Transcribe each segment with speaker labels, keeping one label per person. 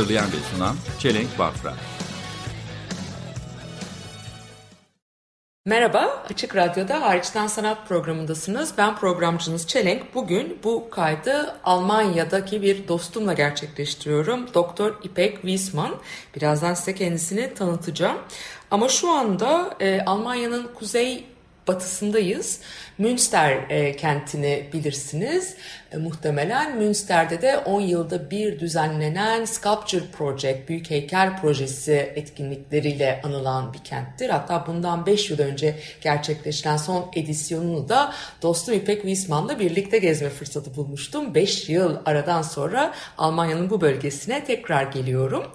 Speaker 1: Hazırlayan ve sunan Çelenk Bafra.
Speaker 2: Merhaba, Açık Radyo'da Hariçten Sanat programındasınız. Ben programcınız Çelenk. Bugün bu kaydı Almanya'daki bir dostumla gerçekleştiriyorum. Doktor İpek Wiesman. Birazdan size kendisini tanıtacağım. Ama şu anda e, Almanya'nın kuzey batısındayız. Münster e, kentini bilirsiniz e, muhtemelen. Münster'de de 10 yılda bir düzenlenen Sculpture Project, Büyük Heykel Projesi etkinlikleriyle anılan bir kenttir. Hatta bundan 5 yıl önce gerçekleşen son edisyonunu da dostum İpek Wiesman'la birlikte gezme fırsatı bulmuştum. 5 yıl aradan sonra Almanya'nın bu bölgesine tekrar geliyorum.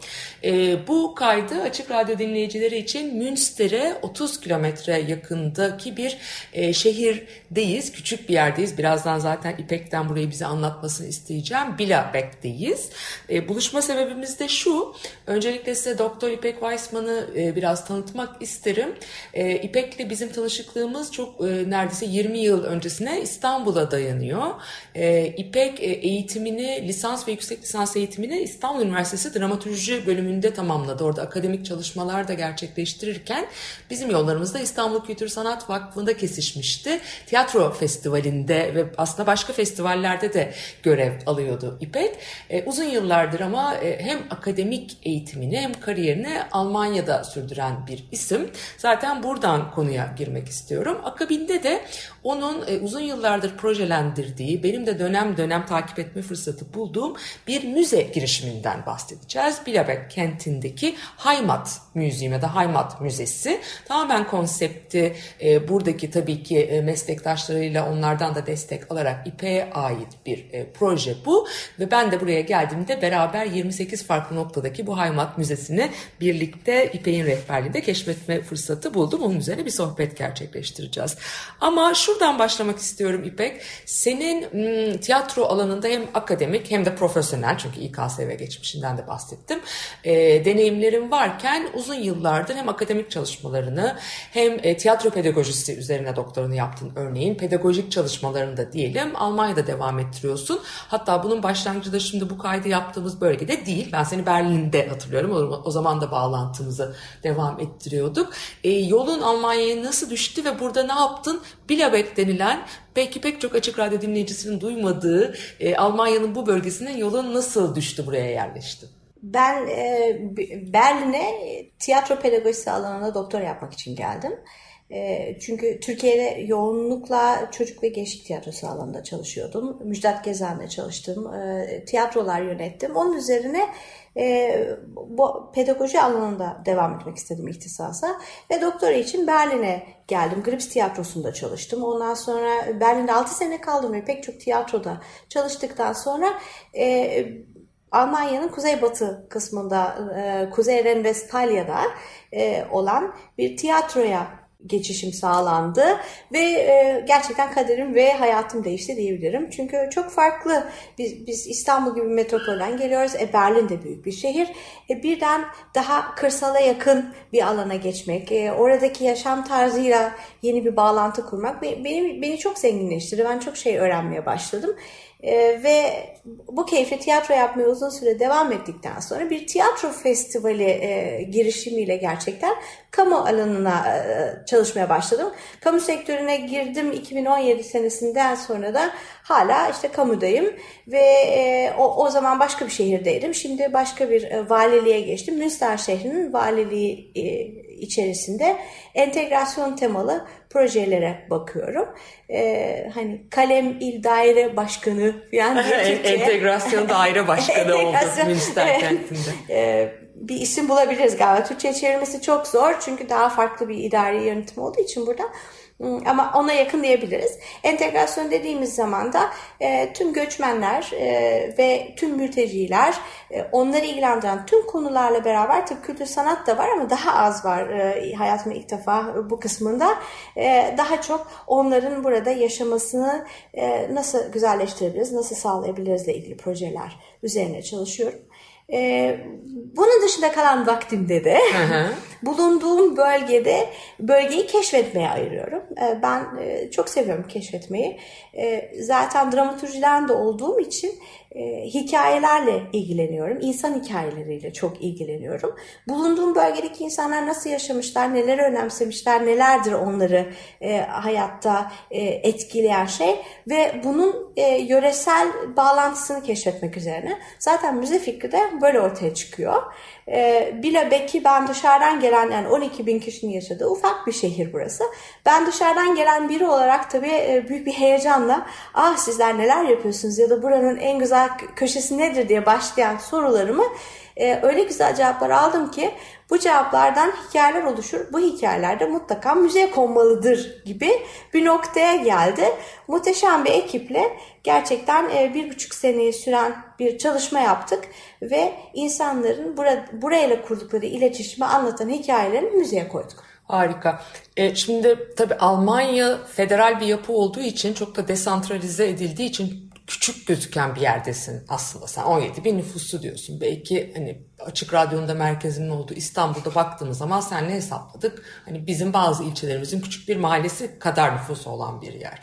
Speaker 2: E, bu kaydı Açık Radyo dinleyicileri için Münster'e 30 kilometre yakındaki bir e, şehirdeyiz. Küçük bir yerdeyiz. Birazdan zaten İpek'ten burayı bize anlatmasını isteyeceğim. Bilabek'teyiz. E, buluşma sebebimiz de şu. Öncelikle size Doktor İpek Weissman'ı e, biraz tanıtmak isterim. E, İpek'le bizim tanışıklığımız çok e, neredeyse 20 yıl öncesine İstanbul'a dayanıyor. E, İpek e, eğitimini, lisans ve yüksek lisans eğitimini İstanbul Üniversitesi Dramatürji bölümünde tamamladı. Orada akademik çalışmalar da gerçekleştirirken bizim yollarımız da İstanbul Kültür Sanat Vakfı'nda kesişmişti. Tiyatro festivalinde ve aslında başka festivallerde de görev alıyordu İpek. E, uzun yıllardır ama e, hem akademik eğitimini hem kariyerini Almanya'da sürdüren bir isim. Zaten buradan konuya girmek istiyorum. Akabinde de onun e, uzun yıllardır projelendirdiği, benim de dönem dönem takip etme fırsatı bulduğum bir müze girişiminden bahsedeceğiz. Bilabek kentindeki Heimat Müziği ya da Heimat Müzesi. Tamamen konsepti e, buradaki tabii ki e, meslektaşlarıyla onlardan da destek alarak İPE'ye ait bir e, proje bu. Ve ben de buraya geldiğimde beraber 28 farklı noktadaki bu Heimat Müzesi'ni birlikte İPE'nin rehberliğinde keşfetme fırsatı buldum. Onun üzerine bir sohbet gerçekleştireceğiz. Ama şuradan başlamak istiyorum İpek. Senin m, tiyatro alanında hem akademik hem de profesyonel çünkü İKSV geçmişinden de bahsettim. E, deneyimlerin varken uzun yıllardır hem akademik çalışmalarını hem e, tiyatro pedagojisi üzerine doktorunu yaptın örneğin. Pedagojik çalışmalarını da diyelim Almanya'da devam ettiriyorsun. Hatta bunun başlangıcı da şimdi bu kaydı yaptığımız bölgede değil. Ben seni Berlin'de hatırlıyorum. O, o zaman da bağlantımızı devam ettiriyorduk. E, yolun Almanya'ya nasıl düştü ve burada ne yaptın? Bilabek denilen belki pek çok açık radyo dinleyicisinin duymadığı e, Almanya'nın bu bölgesine yolun nasıl düştü buraya yerleşti?
Speaker 3: Ben e, Berlin'e tiyatro pedagojisi alanında doktor yapmak için geldim. E, çünkü Türkiye'de yoğunlukla çocuk ve gençlik tiyatrosu alanında çalışıyordum. Müjdat Gezen'le çalıştım. E, tiyatrolar yönettim. Onun üzerine e, bu pedagoji alanında devam etmek istedim ihtisasa. Ve doktora için Berlin'e geldim. Grips tiyatrosunda çalıştım. Ondan sonra Berlin'de 6 sene kaldım ve pek çok tiyatroda çalıştıktan sonra... E, Almanya'nın kuzeybatı kısmında, e, Kuzey Renvestfalya'da e, olan bir tiyatroya geçişim sağlandı ve e, gerçekten kaderim ve hayatım değişti diyebilirim. Çünkü çok farklı. Biz, biz İstanbul gibi metropolden geliyoruz. E, Berlin de büyük bir şehir. E, birden daha kırsala yakın bir alana geçmek, e, oradaki yaşam tarzıyla yeni bir bağlantı kurmak beni, beni çok zenginleştirdi. Ben çok şey öğrenmeye başladım. Ee, ve bu keyifli tiyatro yapmaya uzun süre devam ettikten sonra bir tiyatro festivali e, girişimiyle gerçekten kamu alanına e, çalışmaya başladım. Kamu sektörüne girdim 2017 senesinden sonra da hala işte kamudayım ve e, o, o zaman başka bir şehirdeydim. Şimdi başka bir e, valiliğe geçtim. Münster şehrinin valiliği e, içerisinde entegrasyon temalı projelere bakıyorum. Ee, hani kalem il daire başkanı falan
Speaker 2: entegrasyon daire başkanı oldu Münster kentinde.
Speaker 3: Ee, bir isim bulabiliriz galiba. Türkçe çevirmesi çok zor çünkü daha farklı bir idari yönetim olduğu için burada. Ama ona yakın diyebiliriz. Entegrasyon dediğimiz zaman da e, tüm göçmenler e, ve tüm mülteciler, e, onları ilgilendiren tüm konularla beraber tabii kültür sanat da var ama daha az var e, hayatımın ilk defa bu kısmında. E, daha çok onların burada yaşamasını e, nasıl güzelleştirebiliriz, nasıl sağlayabiliriz ile ilgili projeler üzerine çalışıyorum. E, bunun dışında kalan vaktimde de bulunduğum bölgede bölgeyi keşfetmeye ayırıyorum. E, ben e, çok seviyorum keşfetmeyi. E, zaten dramaturjiden de olduğum için e, hikayelerle ilgileniyorum. İnsan hikayeleriyle çok ilgileniyorum. Bulunduğum bölgedeki insanlar nasıl yaşamışlar, neler önemsemişler, nelerdir onları e, hayatta e, etkileyen şey ve bunun e, yöresel bağlantısını keşfetmek üzerine. Zaten müze fikri de böyle ortaya çıkıyor. E, Bilebek'i ben dışarıdan gelen yani 12 bin kişinin yaşadığı ufak bir şehir burası. Ben dışarıdan gelen biri olarak tabii e, büyük bir heyecanla ah sizler neler yapıyorsunuz ya da buranın en güzel köşesi nedir diye başlayan sorularımı e, öyle güzel cevaplar aldım ki bu cevaplardan hikayeler oluşur. Bu hikayelerde mutlaka müzeye konmalıdır gibi bir noktaya geldi. Muhteşem bir ekiple gerçekten e, bir buçuk seneyi süren bir çalışma yaptık ve insanların bura, burayla kurdukları iletişimi anlatan hikayelerini müzeye koyduk.
Speaker 2: Harika. E, şimdi tabii Almanya federal bir yapı olduğu için çok da desantralize edildiği için küçük gözüken bir yerdesin aslında sen 17 bin nüfusu diyorsun. Belki hani açık radyonun da merkezinin olduğu İstanbul'da baktığımız zaman senle hesapladık. Hani bizim bazı ilçelerimizin küçük bir mahallesi kadar nüfusu olan bir yer.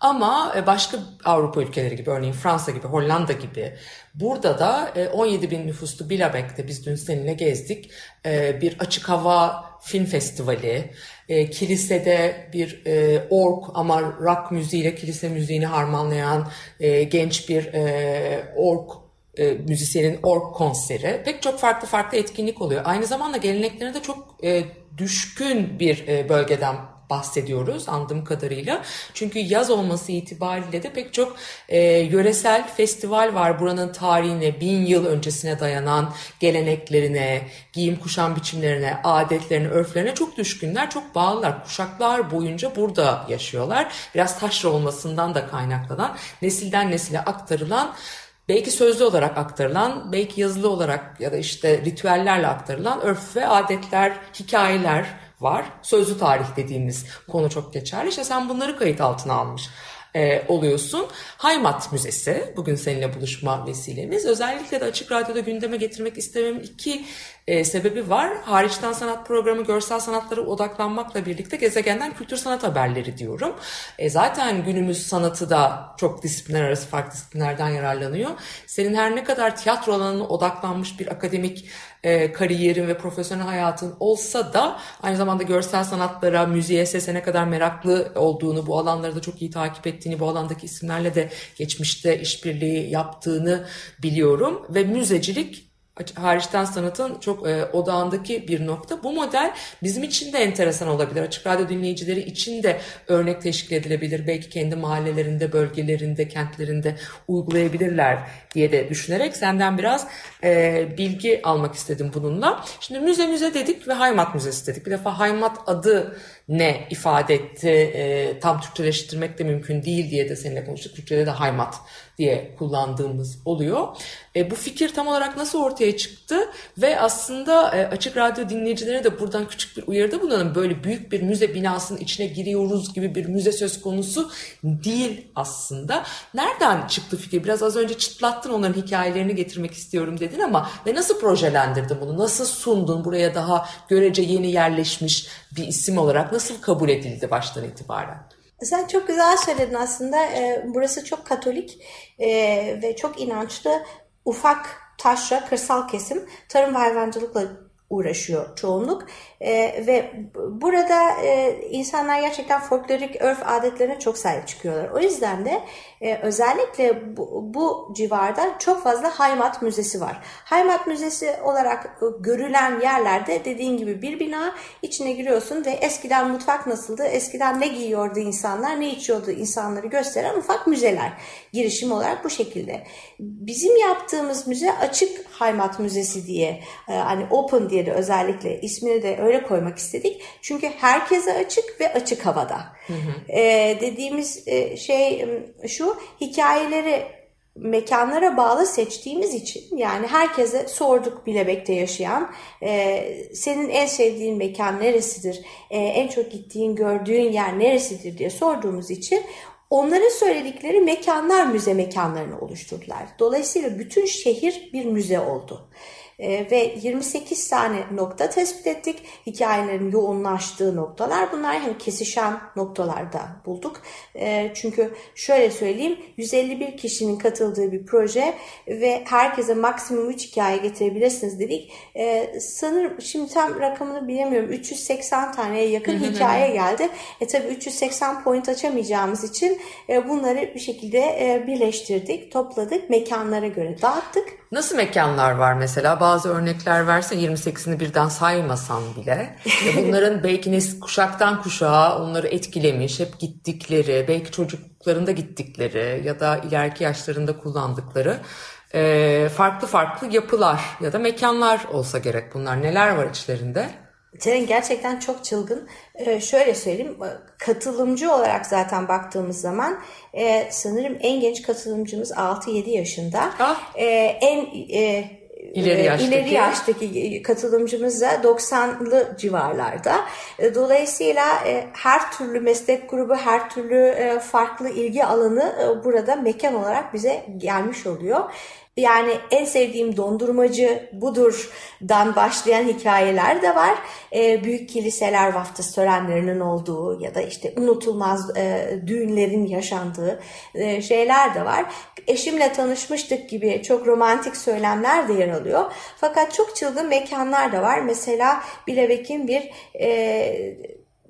Speaker 2: Ama e, başka Avrupa ülkeleri gibi örneğin Fransa gibi Hollanda gibi burada da e, 17 bin nüfuslu Bilabek'te biz dün seninle gezdik e, bir açık hava film festivali, e, kilisede bir e, ork ama rock müziğiyle kilise müziğini harmanlayan e, genç bir e, ork e, müzisyenin ork konseri pek çok farklı farklı etkinlik oluyor. Aynı zamanda geleneklerine de çok e, düşkün bir e, bölgeden bahsediyoruz anladığım kadarıyla. Çünkü yaz olması itibariyle de pek çok e, yöresel festival var. Buranın tarihine, bin yıl öncesine dayanan geleneklerine, giyim kuşam biçimlerine, adetlerine, örflerine çok düşkünler, çok bağlılar. Kuşaklar boyunca burada yaşıyorlar. Biraz taşra olmasından da kaynaklanan, nesilden nesile aktarılan belki sözlü olarak aktarılan, belki yazılı olarak ya da işte ritüellerle aktarılan örf ve adetler, hikayeler var. Sözlü tarih dediğimiz konu çok geçerli. İşte sen bunları kayıt altına almış e, oluyorsun. Haymat Müzesi bugün seninle buluşma vesilemiz. Özellikle de Açık Radyo'da gündeme getirmek istememin iki e, sebebi var. Hariçten sanat programı görsel sanatlara odaklanmakla birlikte gezegenden kültür sanat haberleri diyorum. E, zaten günümüz sanatı da çok disiplinler arası farklı disiplinlerden yararlanıyor. Senin her ne kadar tiyatro alanına odaklanmış bir akademik e, kariyerin ve profesyonel hayatın olsa da aynı zamanda görsel sanatlara, müziğe, sese ne kadar meraklı olduğunu, bu alanları da çok iyi takip ettiğini, bu alandaki isimlerle de geçmişte işbirliği yaptığını biliyorum ve müzecilik hariçten sanatın çok e, odağındaki bir nokta. Bu model bizim için de enteresan olabilir. Açık radyo dinleyicileri için de örnek teşkil edilebilir. Belki kendi mahallelerinde, bölgelerinde, kentlerinde uygulayabilirler diye de düşünerek senden biraz e, bilgi almak istedim bununla. Şimdi müze müze dedik ve Haymat Müzesi dedik. Bir defa Haymat adı ne ifade etti e, tam Türkçeleştirmek de mümkün değil diye de seninle konuştuk. Türkçede de haymat diye kullandığımız oluyor. E, bu fikir tam olarak nasıl ortaya çıktı ve aslında e, Açık Radyo dinleyicilerine de buradan küçük bir uyarıda bulunalım. Böyle büyük bir müze binasının içine giriyoruz gibi bir müze söz konusu değil aslında. Nereden çıktı fikir? Biraz az önce çıtlattın onların hikayelerini getirmek istiyorum dedin ama ve nasıl projelendirdin bunu? Nasıl sundun buraya daha görece yeni yerleşmiş bir isim olarak nasıl kabul edildi baştan itibaren?
Speaker 3: Sen çok güzel söyledin aslında. Ee, burası çok katolik e, ve çok inançlı ufak taşra kırsal kesim tarım ve hayvancılıkla uğraşıyor çoğunluk. E, ve burada e, insanlar gerçekten folklorik örf adetlerine çok sahip çıkıyorlar. O yüzden de e, özellikle bu, bu civarda çok fazla Haymat Müzesi var. Haymat Müzesi olarak e, görülen yerlerde dediğin gibi bir bina içine giriyorsun ve eskiden mutfak nasıldı, eskiden ne giyiyordu insanlar, ne içiyordu insanları gösteren ufak müzeler. Girişim olarak bu şekilde. Bizim yaptığımız müze açık Haymat Müzesi diye, e, hani open diye diye de özellikle ismini de öyle koymak istedik. Çünkü herkese açık ve açık havada. Ee, dediğimiz e, şey m, şu hikayeleri mekanlara bağlı seçtiğimiz için yani herkese sorduk Bilebek'te yaşayan e, senin en sevdiğin mekan neresidir E, en çok gittiğin gördüğün yer neresidir diye sorduğumuz için onların söyledikleri mekanlar müze mekanlarını oluşturdular. Dolayısıyla bütün şehir bir müze oldu. E, ve 28 tane nokta tespit ettik. Hikayelerin yoğunlaştığı noktalar. Bunlar hani kesişen noktalarda bulduk. E, çünkü şöyle söyleyeyim 151 kişinin katıldığı bir proje ve herkese maksimum 3 hikaye getirebilirsiniz dedik. E, sanırım şimdi tam rakamını bilemiyorum. 380 taneye yakın hikaye geldi. E tabi 380 point açamayacağımız için e, bunları bir şekilde e, birleştirdik, topladık, mekanlara göre dağıttık.
Speaker 2: Nasıl mekanlar var mesela? Bazı örnekler versen 28'ini birden saymasan bile. Ya bunların belki nes kuşaktan kuşağa onları etkilemiş, hep gittikleri, belki çocuklarında gittikleri ya da ileriki yaşlarında kullandıkları e, farklı farklı yapılar ya da mekanlar olsa gerek bunlar. Neler var içlerinde?
Speaker 3: Tren gerçekten çok çılgın. Ee, şöyle söyleyeyim, katılımcı olarak zaten baktığımız zaman e, sanırım en genç katılımcımız 6-7 yaşında.
Speaker 2: Ah.
Speaker 3: E, en e,
Speaker 2: İleri
Speaker 3: e,
Speaker 2: yaştaki.
Speaker 3: ileri yaştaki katılımcımız da 90'lı civarlarda. E, Dolayısıyla e, her türlü meslek grubu, her türlü farklı ilgi alanı burada mekan olarak bize gelmiş oluyor. Yani en sevdiğim dondurmacı budur'dan başlayan hikayeler de var. E, büyük kiliseler vaftiz törenlerinin olduğu ya da işte unutulmaz e, düğünlerin yaşandığı e, şeyler de var. Eşimle tanışmıştık gibi çok romantik söylemler de yer alıyor. Fakat çok çılgın mekanlar da var. Mesela Bilebek'in bir e,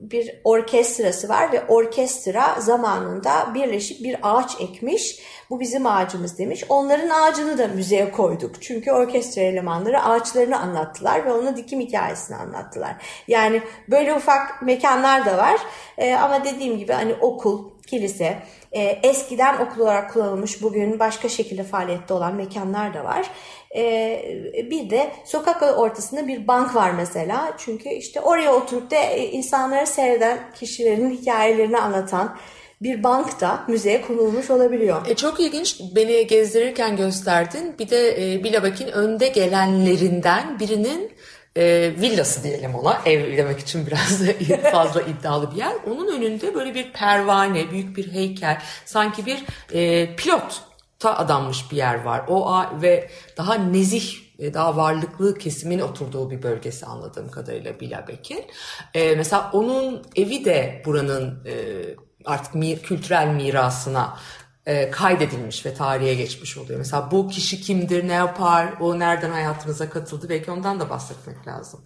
Speaker 3: bir orkestrası var ve orkestra zamanında birleşip bir ağaç ekmiş. Bu bizim ağacımız demiş. Onların ağacını da müzeye koyduk. Çünkü orkestra elemanları ağaçlarını anlattılar ve onun dikim hikayesini anlattılar. Yani böyle ufak mekanlar da var. Ee, ama dediğim gibi hani okul, kilise, e, eskiden okul olarak kullanılmış bugün başka şekilde faaliyette olan mekanlar da var. E, bir de sokak ortasında bir bank var mesela. Çünkü işte oraya oturup da e, insanları seyreden kişilerin hikayelerini anlatan bir bank da müzeye konulmuş olabiliyor.
Speaker 2: E, çok ilginç. Beni gezdirirken gösterdin. Bir de e, Bilabak'in önde gelenlerinden birinin e, villası diyelim ona. Ev demek için biraz fazla iddialı bir yer. Onun önünde böyle bir pervane, büyük bir heykel, sanki bir e, pilot ta adanmış bir yer var. O ve daha nezih daha varlıklı kesimin oturduğu bir bölgesi anladığım kadarıyla Bilabek'in. E, mesela onun evi de buranın e, artık mi- kültürel mirasına e, kaydedilmiş ve tarihe geçmiş oluyor. Mesela bu kişi kimdir, ne yapar, o nereden hayatınıza katıldı belki ondan da bahsetmek lazım.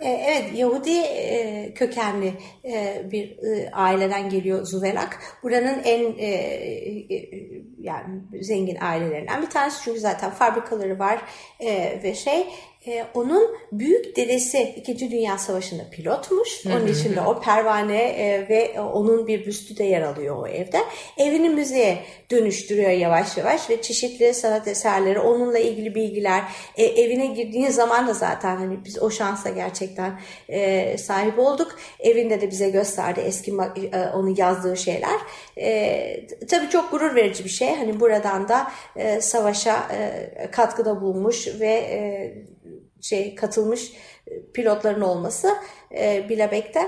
Speaker 3: E, Evet, Yahudi e, kökenli e, bir aileden geliyor Zuvelak. Buranın en yani zengin ailelerinden bir tanesi çünkü zaten fabrikaları var ve şey e, onun büyük dedesi 2. Dünya Savaşı'nda pilotmuş. Onun için de o pervane e, ve onun bir büstü de yer alıyor o evde. Evini müzeye dönüştürüyor yavaş yavaş ve çeşitli sanat eserleri, onunla ilgili bilgiler. E, evine girdiğin zaman da zaten hani biz o şansa gerçekten e, sahip olduk. Evinde de bize gösterdi eski ma- e, onun yazdığı şeyler. E, tabii çok gurur verici bir şey. Hani buradan da e, savaşa e, katkıda bulmuş ve e, şey katılmış pilotların olması e, Bilabek'te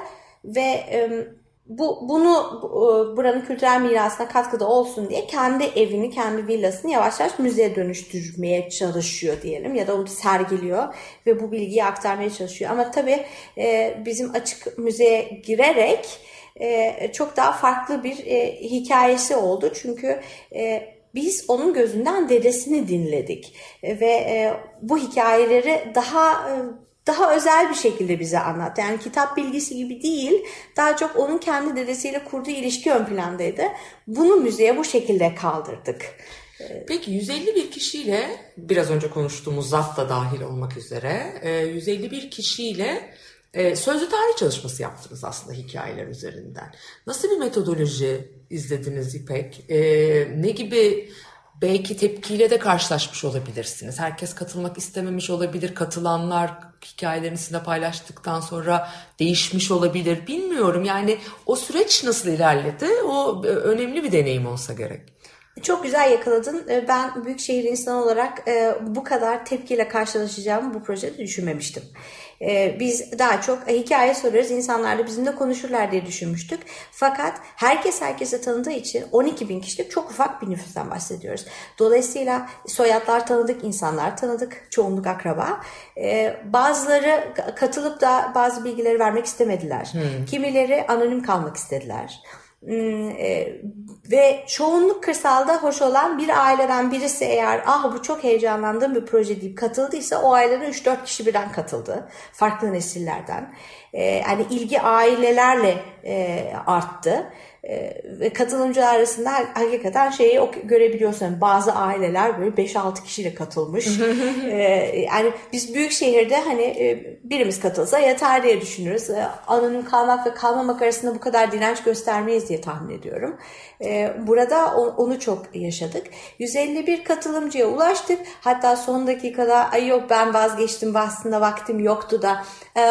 Speaker 3: ve e, bu bunu bu, e, buranın kültürel mirasına katkıda olsun diye kendi evini, kendi villasını yavaş yavaş müzeye dönüştürmeye çalışıyor diyelim ya da onu sergiliyor ve bu bilgiyi aktarmaya çalışıyor. Ama tabii e, bizim açık müzeye girerek e, çok daha farklı bir e, hikayesi oldu. Çünkü e, biz onun gözünden dedesini dinledik E, ve e, bu hikayeleri daha e, daha özel bir şekilde bize anlattı. Yani kitap bilgisi gibi değil, daha çok onun kendi dedesiyle kurduğu ilişki ön plandaydı. Bunu müzeye bu şekilde kaldırdık.
Speaker 2: Peki 151 kişiyle biraz önce konuştuğumuz zat da dahil olmak üzere e, 151 kişiyle sözlü tarih çalışması yaptınız aslında hikayeler üzerinden. Nasıl bir metodoloji izlediniz İpek? E, ne gibi belki tepkiyle de karşılaşmış olabilirsiniz. Herkes katılmak istememiş olabilir. Katılanlar hikayelerini sizinle paylaştıktan sonra değişmiş olabilir. Bilmiyorum yani o süreç nasıl ilerledi? O e, önemli bir deneyim olsa gerek.
Speaker 3: Çok güzel yakaladın. Ee, Ben büyükşehir insanı olarak e, bu kadar tepkiyle karşılaşacağımı bu projede düşünmemiştim. Ee, Biz daha çok hikaye soruyoruz, insanlar da bizimle konuşurlar diye düşünmüştük. Fakat herkes herkese tanıdığı için 12 bin kişilik çok ufak bir nüfustan bahsediyoruz. Dolayısıyla soyadlar tanıdık, insanlar tanıdık, çoğunluk akraba. Ee, Bazıları katılıp da bazı bilgileri vermek istemediler. Kimileri anonim kalmak istediler. Hmm, e, ve çoğunluk kırsalda hoş olan bir aileden birisi eğer ah bu çok heyecanlandığım bir proje deyip katıldıysa o aileden 3-4 kişi birden katıldı. Farklı nesillerden. E, yani ilgi ailelerle e, arttı. E, ve katılımcılar arasında hakikaten şeyi görebiliyorsun. Yani bazı aileler böyle 5-6 kişiyle katılmış. E, yani biz büyük şehirde hani e, birimiz katılsa yeter diye düşünürüz. E, anonim kalmak ve kalmamak arasında bu kadar direnç göstermeyiz diye tahmin ediyorum. E, burada onu çok yaşadık. 151 katılımcıya ulaştık. Hatta son dakikada ay yok ben vazgeçtim aslında vaktim yoktu da e,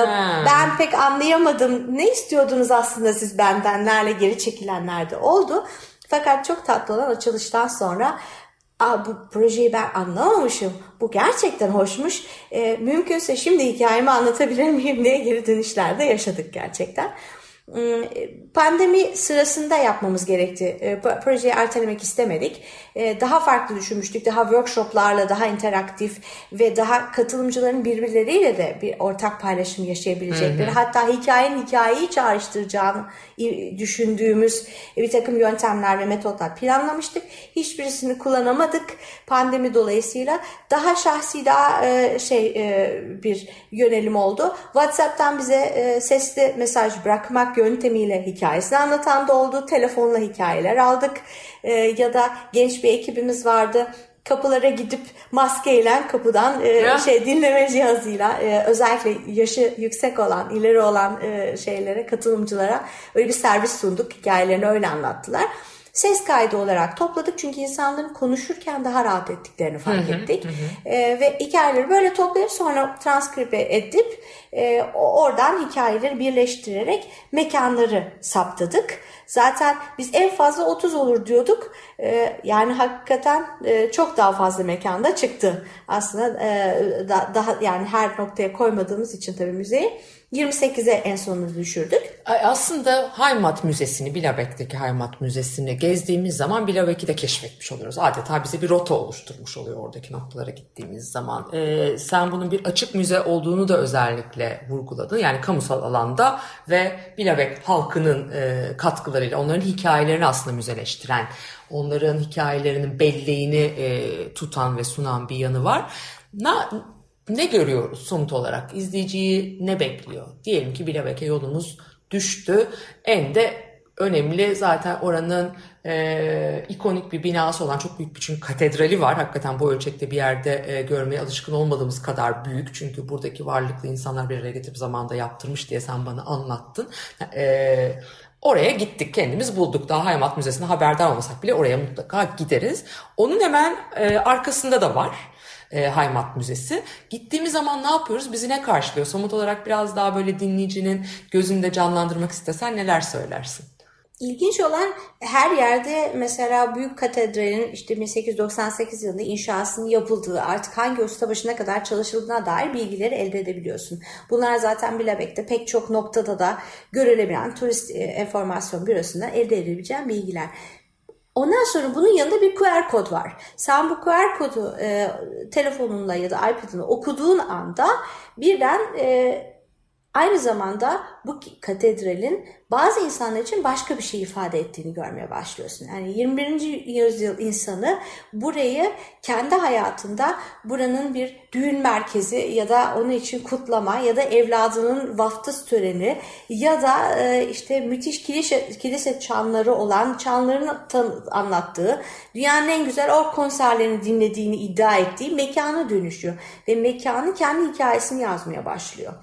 Speaker 3: ben pek anlayamadım. Ne istiyordunuz aslında siz benden? Nerede geri çekilenler de oldu. Fakat çok tatlı olan açılıştan sonra Aa, bu projeyi ben anlamamışım. Bu gerçekten hoşmuş. E, mümkünse şimdi hikayemi anlatabilir miyim diye geri dönüşlerde yaşadık gerçekten. Hmm, Pandemi sırasında yapmamız gerekti. E, pro- Projeyi ertelemek istemedik. E, Daha farklı düşünmüştük. Daha workshoplarla, daha interaktif ve daha katılımcıların birbirleriyle de bir ortak paylaşım yaşayabilecekleri. Hatta hikayenin hikayeyi çağrıştıracağını düşündüğümüz bir takım yöntemler ve metotlar planlamıştık. Hiçbirisini kullanamadık pandemi dolayısıyla. Daha şahsi, daha e, şey e, bir yönelim oldu. WhatsApp'tan bize e, sesli mesaj bırakmak yöntemiyle hikayesini anlatan da oldu. Telefonla hikayeler aldık. E, ya da genç bir ekibimiz vardı kapılara gidip maskeyle kapıdan e,
Speaker 2: Ya.
Speaker 3: şey dinleme cihazıyla e, özellikle yaşı yüksek olan, ileri olan e, şeylere, katılımcılara öyle bir servis sunduk. Hikayelerini öyle anlattılar. Ses kaydı olarak topladık çünkü insanların konuşurken daha rahat ettiklerini fark ettik. E, ve hikayeleri böyle toplayıp sonra transkribe edip e, oradan hikayeleri birleştirerek mekanları saptadık. Zaten biz en fazla 30 olur diyorduk. E, yani hakikaten e, çok daha fazla mekanda çıktı. Aslında e, da- daha yani her noktaya koymadığımız için tabii müzeyi 28'e en sonunu düşürdük.
Speaker 2: Aslında Heimat Müzesi'ni, Bilabek'teki Heimat Müzesi'ni gezdiğimiz zaman Bilabek'i de keşfetmiş oluyoruz. Adeta bize bir rota oluşturmuş oluyor oradaki noktalara gittiğimiz zaman. Ee, sen bunun bir açık müze olduğunu da özellikle vurguladın. Yani kamusal alanda ve Bilabek halkının e, katkılarıyla onların hikayelerini aslında müzeleştiren, onların hikayelerinin belleğini e, tutan ve sunan bir yanı var. Na, ne görüyoruz somut olarak? İzleyiciyi ne bekliyor? Diyelim ki Bilebek'e yolumuz düştü. En de önemli zaten oranın e, ikonik bir binası olan çok büyük bir çünkü katedrali var. Hakikaten bu ölçekte bir yerde e, görmeye alışkın olmadığımız kadar büyük. Çünkü buradaki varlıklı insanlar bir araya getirip zamanda yaptırmış diye sen bana anlattın. E, Oraya gittik kendimiz bulduk. Daha Haymat Müzesi'ne haberdar olmasak bile oraya mutlaka gideriz. Onun hemen e, arkasında da var e, Haymat Müzesi. Gittiğimiz zaman ne yapıyoruz? Bizi ne karşılıyor? Somut olarak biraz daha böyle dinleyicinin gözünde canlandırmak istesen neler söylersin?
Speaker 3: İlginç olan her yerde mesela Büyük Katedral'in işte 1898 yılında inşasının yapıldığı artık hangi ustabaşına kadar çalışıldığına dair bilgileri elde edebiliyorsun. Bunlar zaten Bilebek'te pek çok noktada da görülebilen turist e, enformasyon bürosundan elde edebileceğin bilgiler. Ondan sonra bunun yanında bir QR kod var. Sen bu QR kodu e, telefonunla ya da iPad'ınla okuduğun anda birden e, aynı zamanda bu katedralin bazı insanlar için başka bir şey ifade ettiğini görmeye başlıyorsun. Yani 21. yüzyıl insanı burayı kendi hayatında buranın bir düğün merkezi ya da onun için kutlama ya da evladının vaftiz töreni ya da e, işte müthiş kilise, kilise çanları olan çanların anlattığı dünyanın en güzel ork konserlerini dinlediğini iddia ettiği mekana dönüşüyor. Ve mekanın kendi hikayesini yazmaya başlıyor.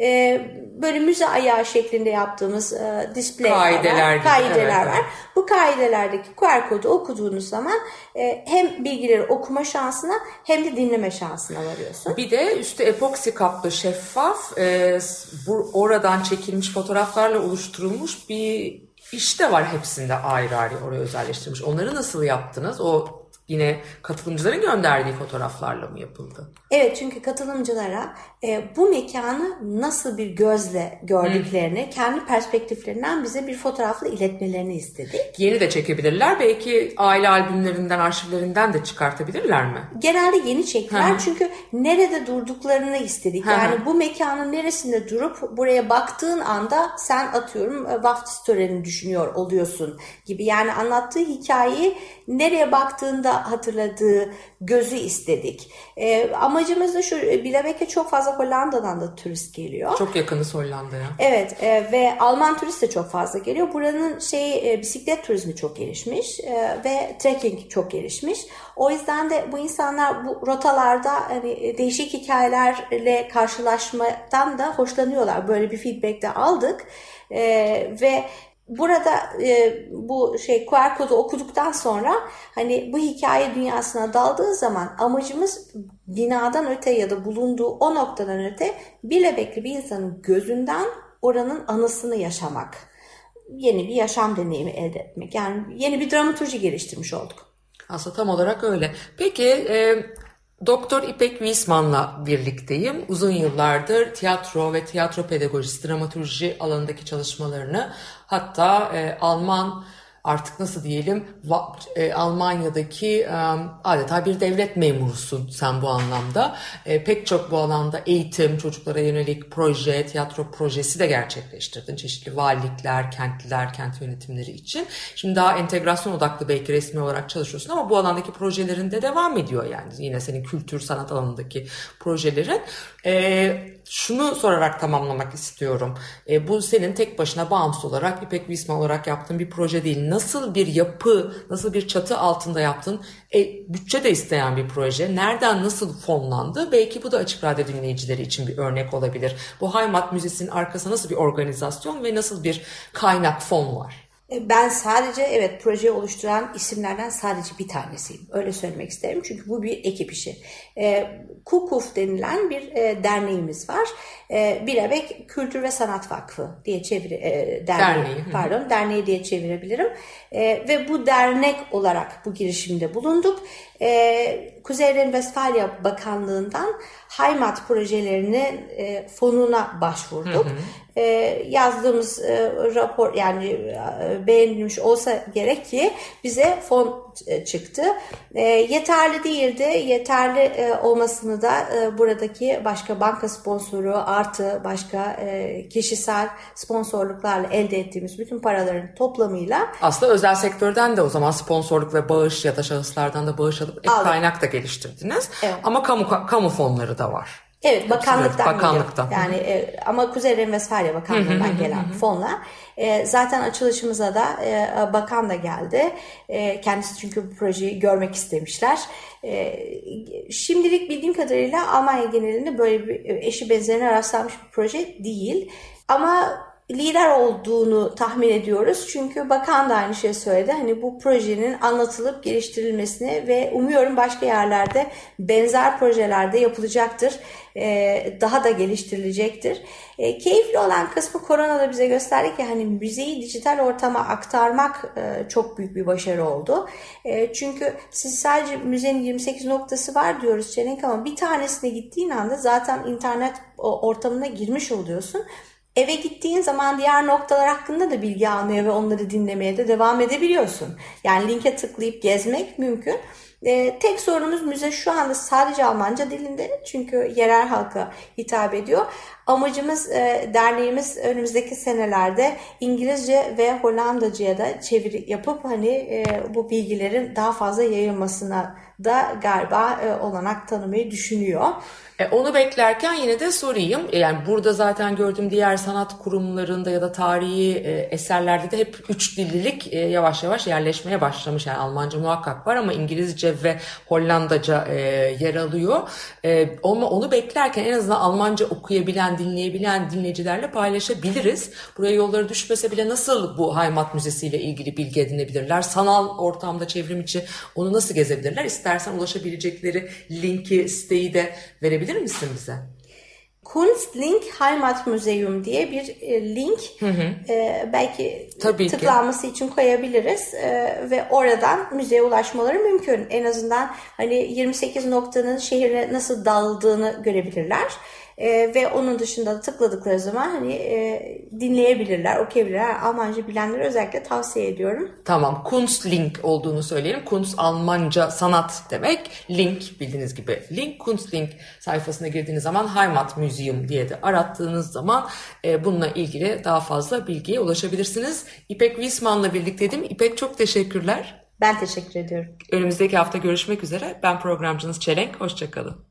Speaker 3: E, böyle müze ayağı şeklinde yaptığımız e, displayler
Speaker 2: Kaideler
Speaker 3: var. Kaideler
Speaker 2: evet,
Speaker 3: var. Bu kaidelerdeki QR kodu okuduğunuz zaman e, hem bilgileri okuma şansına hem de dinleme şansına varıyorsun.
Speaker 2: Bir de üstü epoksi kaplı şeffaf e, bu oradan çekilmiş fotoğraflarla oluşturulmuş bir iş de var hepsinde ayrı ayrı oraya özelleştirmiş. Onları nasıl yaptınız? O yine katılımcıların gönderdiği fotoğraflarla mı yapıldı?
Speaker 3: Evet çünkü katılımcılara e, bu mekanı nasıl bir gözle gördüklerini, kendi perspektiflerinden bize bir fotoğrafla iletmelerini istedik.
Speaker 2: Yeni de çekebilirler. Belki aile albümlerinden, arşivlerinden de çıkartabilirler mi?
Speaker 3: Genelde yeni çektiler
Speaker 2: Hı hı.
Speaker 3: çünkü nerede durduklarını istedik.
Speaker 2: Hı hı.
Speaker 3: Yani bu mekanın neresinde durup buraya baktığın anda sen atıyorum e, vaftiz törenini düşünüyor oluyorsun gibi. Yani anlattığı hikayeyi nereye baktığında hatırladığı gözü istedik. E, amacımız da şu Bilebek'e çok fazla Hollanda'dan da turist geliyor.
Speaker 2: Çok yakınız Hollanda'ya.
Speaker 3: Evet e, ve Alman turist de çok fazla geliyor. Buranın şey e, bisiklet turizmi çok gelişmiş e, ve trekking çok gelişmiş. O yüzden de bu insanlar bu rotalarda hani e, değişik hikayelerle karşılaşmadan da hoşlanıyorlar. Böyle bir feedback de aldık E, ve Burada e, bu şey QR kodu okuduktan sonra hani bu hikaye dünyasına daldığı zaman amacımız binadan öte ya da bulunduğu o noktadan öte bilebekli bir insanın gözünden oranın anısını yaşamak. Yeni bir yaşam deneyimi elde etmek. Yani yeni bir dramaturji geliştirmiş olduk.
Speaker 2: Aslında tam olarak öyle. Peki e, Doktor İpek Wiesman'la birlikteyim. Uzun yıllardır tiyatro ve tiyatro pedagojisi, dramaturji alanındaki çalışmalarını hatta e, Alman artık nasıl diyelim e, Almanya'daki adeta bir devlet memurusun sen bu anlamda. E, pek çok bu alanda eğitim, çocuklara yönelik proje, tiyatro projesi de gerçekleştirdin. Çeşitli valilikler, kentliler, kent yönetimleri için. Şimdi daha entegrasyon odaklı belki resmi olarak çalışıyorsun ama bu alandaki projelerin de devam ediyor yani. Yine senin kültür sanat alanındaki projelerin. E, şunu sorarak tamamlamak istiyorum. Bu senin tek başına bağımsız olarak İpek Wiesman olarak yaptığın bir proje değil. Nasıl bir yapı, nasıl bir çatı altında yaptın? E, bütçe de isteyen bir proje. Nereden nasıl fonlandı? Belki bu da Açık Radyo dinleyicileri için bir örnek olabilir. Bu Haymat Müzesi'nin arkasında nasıl bir organizasyon ve nasıl bir kaynak fon var?
Speaker 3: E, Ben sadece evet projeyi oluşturan isimlerden sadece bir tanesiyim. Öyle söylemek isterim çünkü bu bir ekip işi. E, KUKUF denilen bir e, derneğimiz var. E, Bilebek Kültür ve Sanat Vakfı diye çevir e, derneği,
Speaker 2: Derneği, hı hı.
Speaker 3: pardon derneği diye çevirebilirim. E, ve bu dernek olarak bu girişimde bulunduk. E, Kuzey Ren-Vestfalya Bakanlığı'ndan Haymat projelerinin e, fonuna başvurduk. E, yazdığımız e, rapor yani e, beğenilmiş olsa gerek ki bize fon e, çıktı. E, yeterli değildi. Yeterli e, olmasını da e, buradaki başka banka sponsoru artı başka e, kişisel sponsorluklarla elde ettiğimiz bütün paraların toplamıyla
Speaker 2: Aslında özel sektörden de o zaman sponsorluk ve bağış ya da şahıslardan da bağış alıp ek kaynak da geliştirdiniz.
Speaker 3: Evet.
Speaker 2: Ama kamu kamu fonları da var.
Speaker 3: Evet bakanlıktan
Speaker 2: Bakanlıktan.
Speaker 3: geliyor. Yani e, ama Kuzey Ren-Vestfalya Bakanlığı'ndan gelen fonla. E, zaten açılışımıza da e, bakan da geldi. E, kendisi çünkü bu projeyi görmek istemişler. E, şimdilik bildiğim kadarıyla Almanya genelinde böyle bir e, eşi benzerine rastlanmış bir proje değil. Ama lider olduğunu tahmin ediyoruz. Çünkü bakan da aynı şeyi söyledi. Hani bu projenin anlatılıp geliştirilmesini ve umuyorum başka yerlerde benzer projelerde yapılacaktır. Ee, daha da geliştirilecektir. Ee, keyifli olan kısmı korona da bize gösterdi ki hani müzeyi dijital ortama aktarmak e, çok büyük bir başarı oldu. E, çünkü siz sadece müzenin 28 noktası var diyoruz Çelenk ama bir tanesine gittiğin anda zaten internet ortamına girmiş oluyorsun. Eve gittiğin zaman diğer noktalar hakkında da bilgi almaya ve onları dinlemeye de devam edebiliyorsun. Yani linke tıklayıp gezmek mümkün. Ee, tek sorunumuz müze şu anda sadece Almanca dilinde çünkü yerel halka hitap ediyor. Amacımız e, derneğimiz önümüzdeki senelerde İngilizce ve Hollandacıya da çeviri yapıp hani e, bu bilgilerin daha fazla yayılmasına da galiba e, olanak tanımayı düşünüyor.
Speaker 2: E, onu beklerken yine de sorayım. E, yani burada zaten gördüğüm diğer sanat kurumlarında ya da tarihi e, eserlerde de hep üç dillilik e, yavaş yavaş yerleşmeye başlamış. Yani Almanca muhakkak var ama İngilizce ve Hollandaca e, yer alıyor. E, ama onu beklerken en azından Almanca okuyabilen, dinleyebilen dinleyicilerle paylaşabiliriz. Buraya yolları düşmese bile nasıl bu Heimat Müzesi ile ilgili bilgi edinebilirler? Sanal ortamda çevrim içi onu nasıl gezebilirler? İstersen ulaşabilecekleri linki, siteyi de verebilir misin bize?
Speaker 3: Kunstlink Heimat Museum diye bir e, link e, belki
Speaker 2: Tabii ki.
Speaker 3: tıklanması için koyabiliriz E, ve oradan müzeye ulaşmaları mümkün. En azından hani 28 noktanın şehirle nasıl dağıldığını görebilirler. E, ve onun dışında da tıkladıkları zaman hani e, dinleyebilirler, okuyabilirler. Almanca bilenlere özellikle tavsiye ediyorum.
Speaker 2: Tamam, Kunstlink olduğunu söyleyelim. Kunst Almanca sanat demek. Link bildiğiniz gibi link. Kunstlink sayfasına girdiğiniz zaman Heimat Museum diye de arattığınız zaman e, bununla ilgili daha fazla bilgiye ulaşabilirsiniz. İpek Wiesman'la birlikteydim. İpek çok teşekkürler.
Speaker 3: Ben teşekkür ediyorum.
Speaker 2: Önümüzdeki hafta görüşmek üzere. Ben programcınız Çelenk. Hoşçakalın.